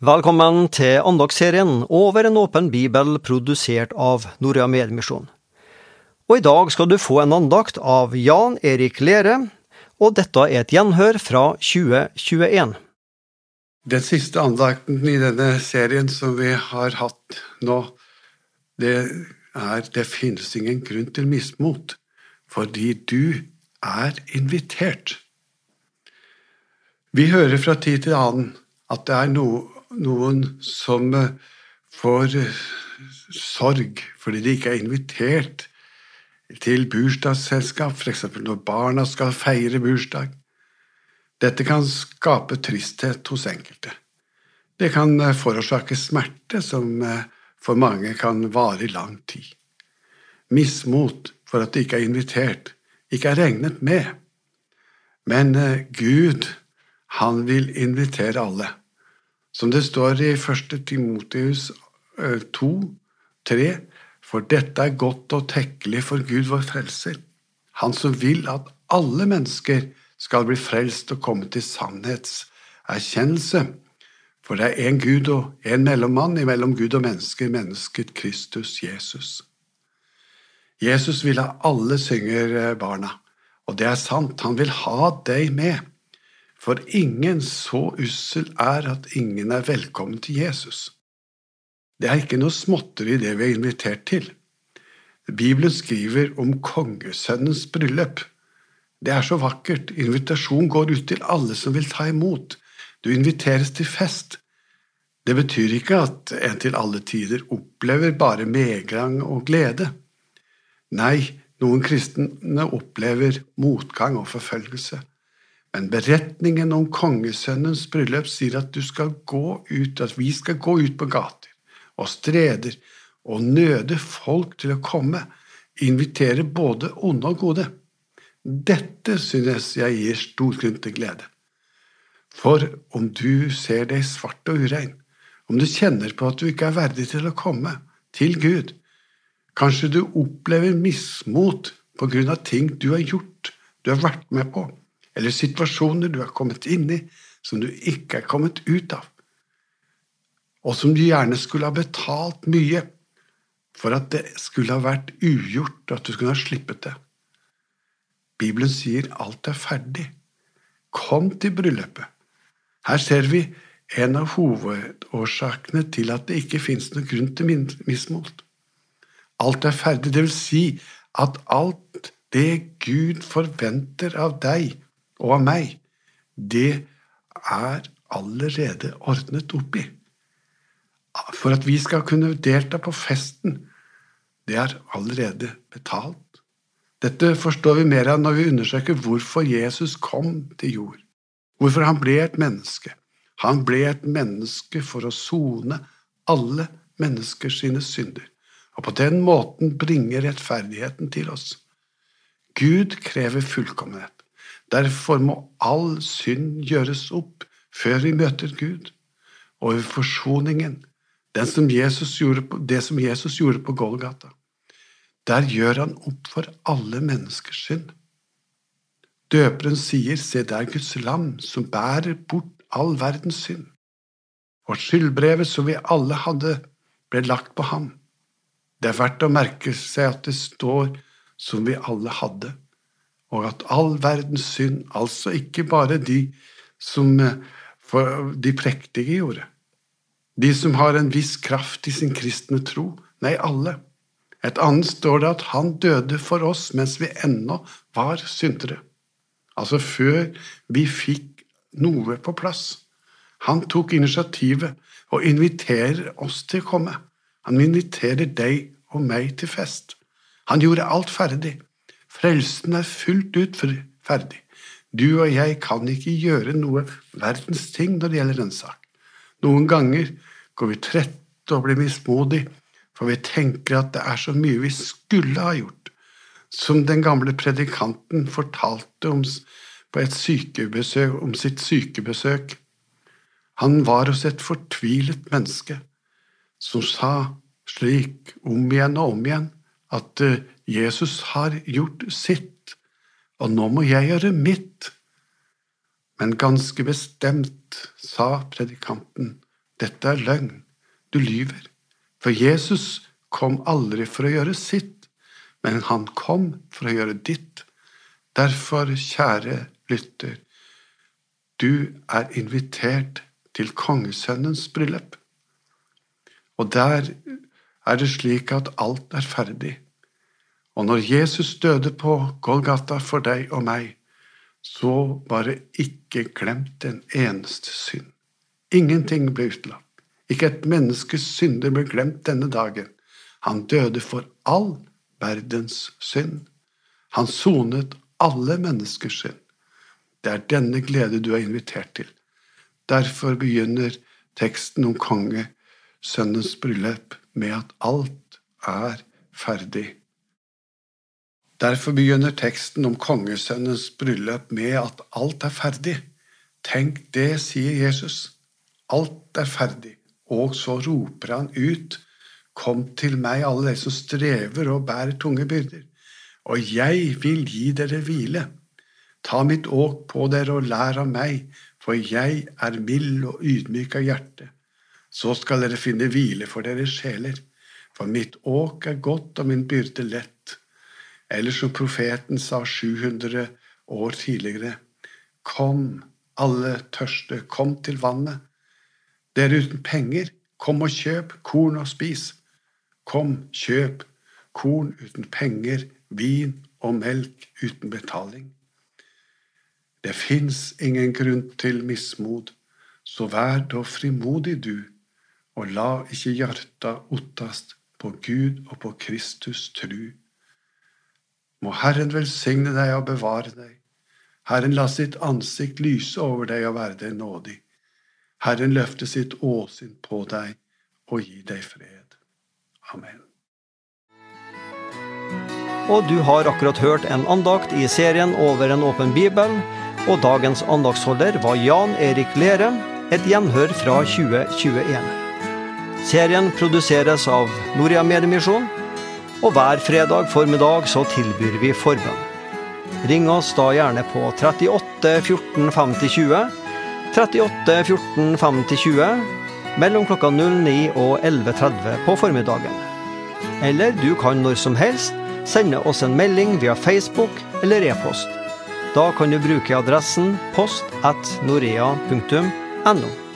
Velkommen til andagsserien Over en åpen bibel, produsert av Norea Medmisjon. Og i dag skal du få en andakt av Jan Erik Lere, og dette er et gjenhør fra 2021. Den siste andakten i denne serien som vi har hatt nå, det er Det finnes ingen grunn til mismot, fordi du er invitert. Vi hører fra tid til annen at det er no, noen som eh, får eh, sorg fordi de ikke er invitert til bursdagsselskap, f.eks. når barna skal feire bursdag. Dette kan skape tristhet hos enkelte. Det kan eh, forårsake smerte som for mange kan vare i lang tid. Mismot for at de ikke er invitert, ikke er regnet med. Men Gud, han vil invitere alle. Som det står i 1. Timoteus 2, eh, 3, for dette er godt og tekkelig for Gud vår frelser, Han som vil at alle mennesker skal bli frelst og komme til sannhetserkjennelse. For det er én Gud og én mellommann imellom Gud og mennesker, mennesket Kristus Jesus. Jesus vil ha alle, synger eh, barna, og det er sant, han vil ha deg med. For ingen så ussel er at ingen er velkommen til Jesus. Det er ikke noe småtteri det vi er invitert til. Bibelen skriver om kongesønnens bryllup. Det er så vakkert. Invitasjon går ut til alle som vil ta imot. Du inviteres til fest. Det betyr ikke at en til alle tider opplever bare medgang og glede. Nei, noen kristne opplever motgang og forfølgelse. Men beretningen om kongesønnens bryllup sier at du skal gå ut, at vi skal gå ut på gater og streder og nøde folk til å komme, invitere både onde og gode. Dette synes jeg gir stor grunn til glede. For om du ser deg svart og urein, om du kjenner på at du ikke er verdig til å komme til Gud, kanskje du opplever mismot på grunn av ting du har gjort, du har vært med på, eller situasjoner du har kommet inn i som du ikke er kommet ut av, og som du gjerne skulle ha betalt mye for at det skulle ha vært ugjort, og at du skulle ha slippet det. Bibelen sier alt er ferdig. Kom til bryllupet. Her ser vi en av hovedårsakene til at det ikke fins noen grunn til mismot. Alt er ferdig, det vil si at alt det Gud forventer av deg og av meg, det er allerede ordnet opp i. For at vi skal kunne delta på festen, det er allerede betalt. Dette forstår vi mer av når vi undersøker hvorfor Jesus kom til jord. Hvorfor han ble et menneske. Han ble et menneske for å sone alle menneskers sine synder, og på den måten bringe rettferdigheten til oss. Gud krever fullkommenhet. Derfor må all synd gjøres opp før vi møter Gud. Og forsoningen, som på, det som Jesus gjorde på Golgata, der gjør han opp for alle menneskers synd. Døperen sier, se det er Guds lam som bærer bort all verdens synd. Og skyldbrevet som vi alle hadde, ble lagt på ham. Det er verdt å merke seg at det står som vi alle hadde og at all verdens synd, altså ikke bare de som eh, de prektige gjorde, de som har en viss kraft i sin kristne tro, nei, alle. Et annet står det at han døde for oss mens vi ennå var syndere, altså før vi fikk noe på plass. Han tok initiativet og inviterer oss til å komme. Han inviterer deg og meg til fest. Han gjorde alt ferdig. Frelsen er fullt ut ferdig. Du og jeg kan ikke gjøre noe verdens ting når det gjelder den sak. Noen ganger går vi trette og blir mismodige, for vi tenker at det er så mye vi skulle ha gjort. Som den gamle predikanten fortalte om, på et sykebesøk, om sitt sykebesøk. Han var hos et fortvilet menneske som sa slik om igjen og om igjen at eh, Jesus har gjort sitt, og nå må jeg gjøre mitt. Men ganske bestemt, sa predikanten, Dette er løgn. Du lyver. For Jesus kom aldri for å gjøre sitt, men han kom for å gjøre ditt. Derfor, kjære lytter, du er invitert til kongesønnens bryllup. Og der er det slik at alt er ferdig. Og når Jesus døde på Golgata for deg og meg, så bare ikke glemt en eneste synd. Ingenting ble utelatt. Ikke et menneskes synder ble glemt denne dagen. Han døde for all verdens synd. Han sonet alle menneskers synd. Det er denne glede du er invitert til. Derfor begynner teksten om kongesønnens bryllup med at alt er ferdig. Derfor begynner teksten om kongesønnens bryllup med at alt er ferdig. Tenk det, sier Jesus. Alt er ferdig. Og så roper han ut, Kom til meg, alle dere som strever og bærer tunge byrder, og jeg vil gi dere hvile. Ta mitt åk på dere og lær av meg, for jeg er mild og ydmyk av hjerte. Så skal dere finne hvile for deres sjeler, for mitt åk er godt og min byrde lett. Eller som profeten sa 700 år tidligere, Kom, alle tørste, kom til vannet. Dere uten penger, kom og kjøp korn og spis. Kom, kjøp korn uten penger, vin og melk uten betaling. Det fins ingen grunn til mismod, så vær da frimodig du, og la ikke hjarta ottast på Gud og på Kristus tru. Må Herren velsigne deg og bevare deg. Herren la sitt ansikt lyse over deg og være deg nådig. Herren løfte sitt åsyn på deg og gi deg fred. Amen. Og du har akkurat hørt en andakt i serien Over en åpen bibel, og dagens andaktsholder var Jan Erik Lere, et gjenhør fra 2021. Serien produseres av Noria Mediemisjon, og hver fredag formiddag så tilbyr vi forbønn. Ring oss da gjerne på 38 14 50 20, 38 14 50 20, mellom klokka 09 og 11.30 på formiddagen. Eller du kan når som helst sende oss en melding via Facebook eller e-post. Da kan du bruke adressen post at norea.no.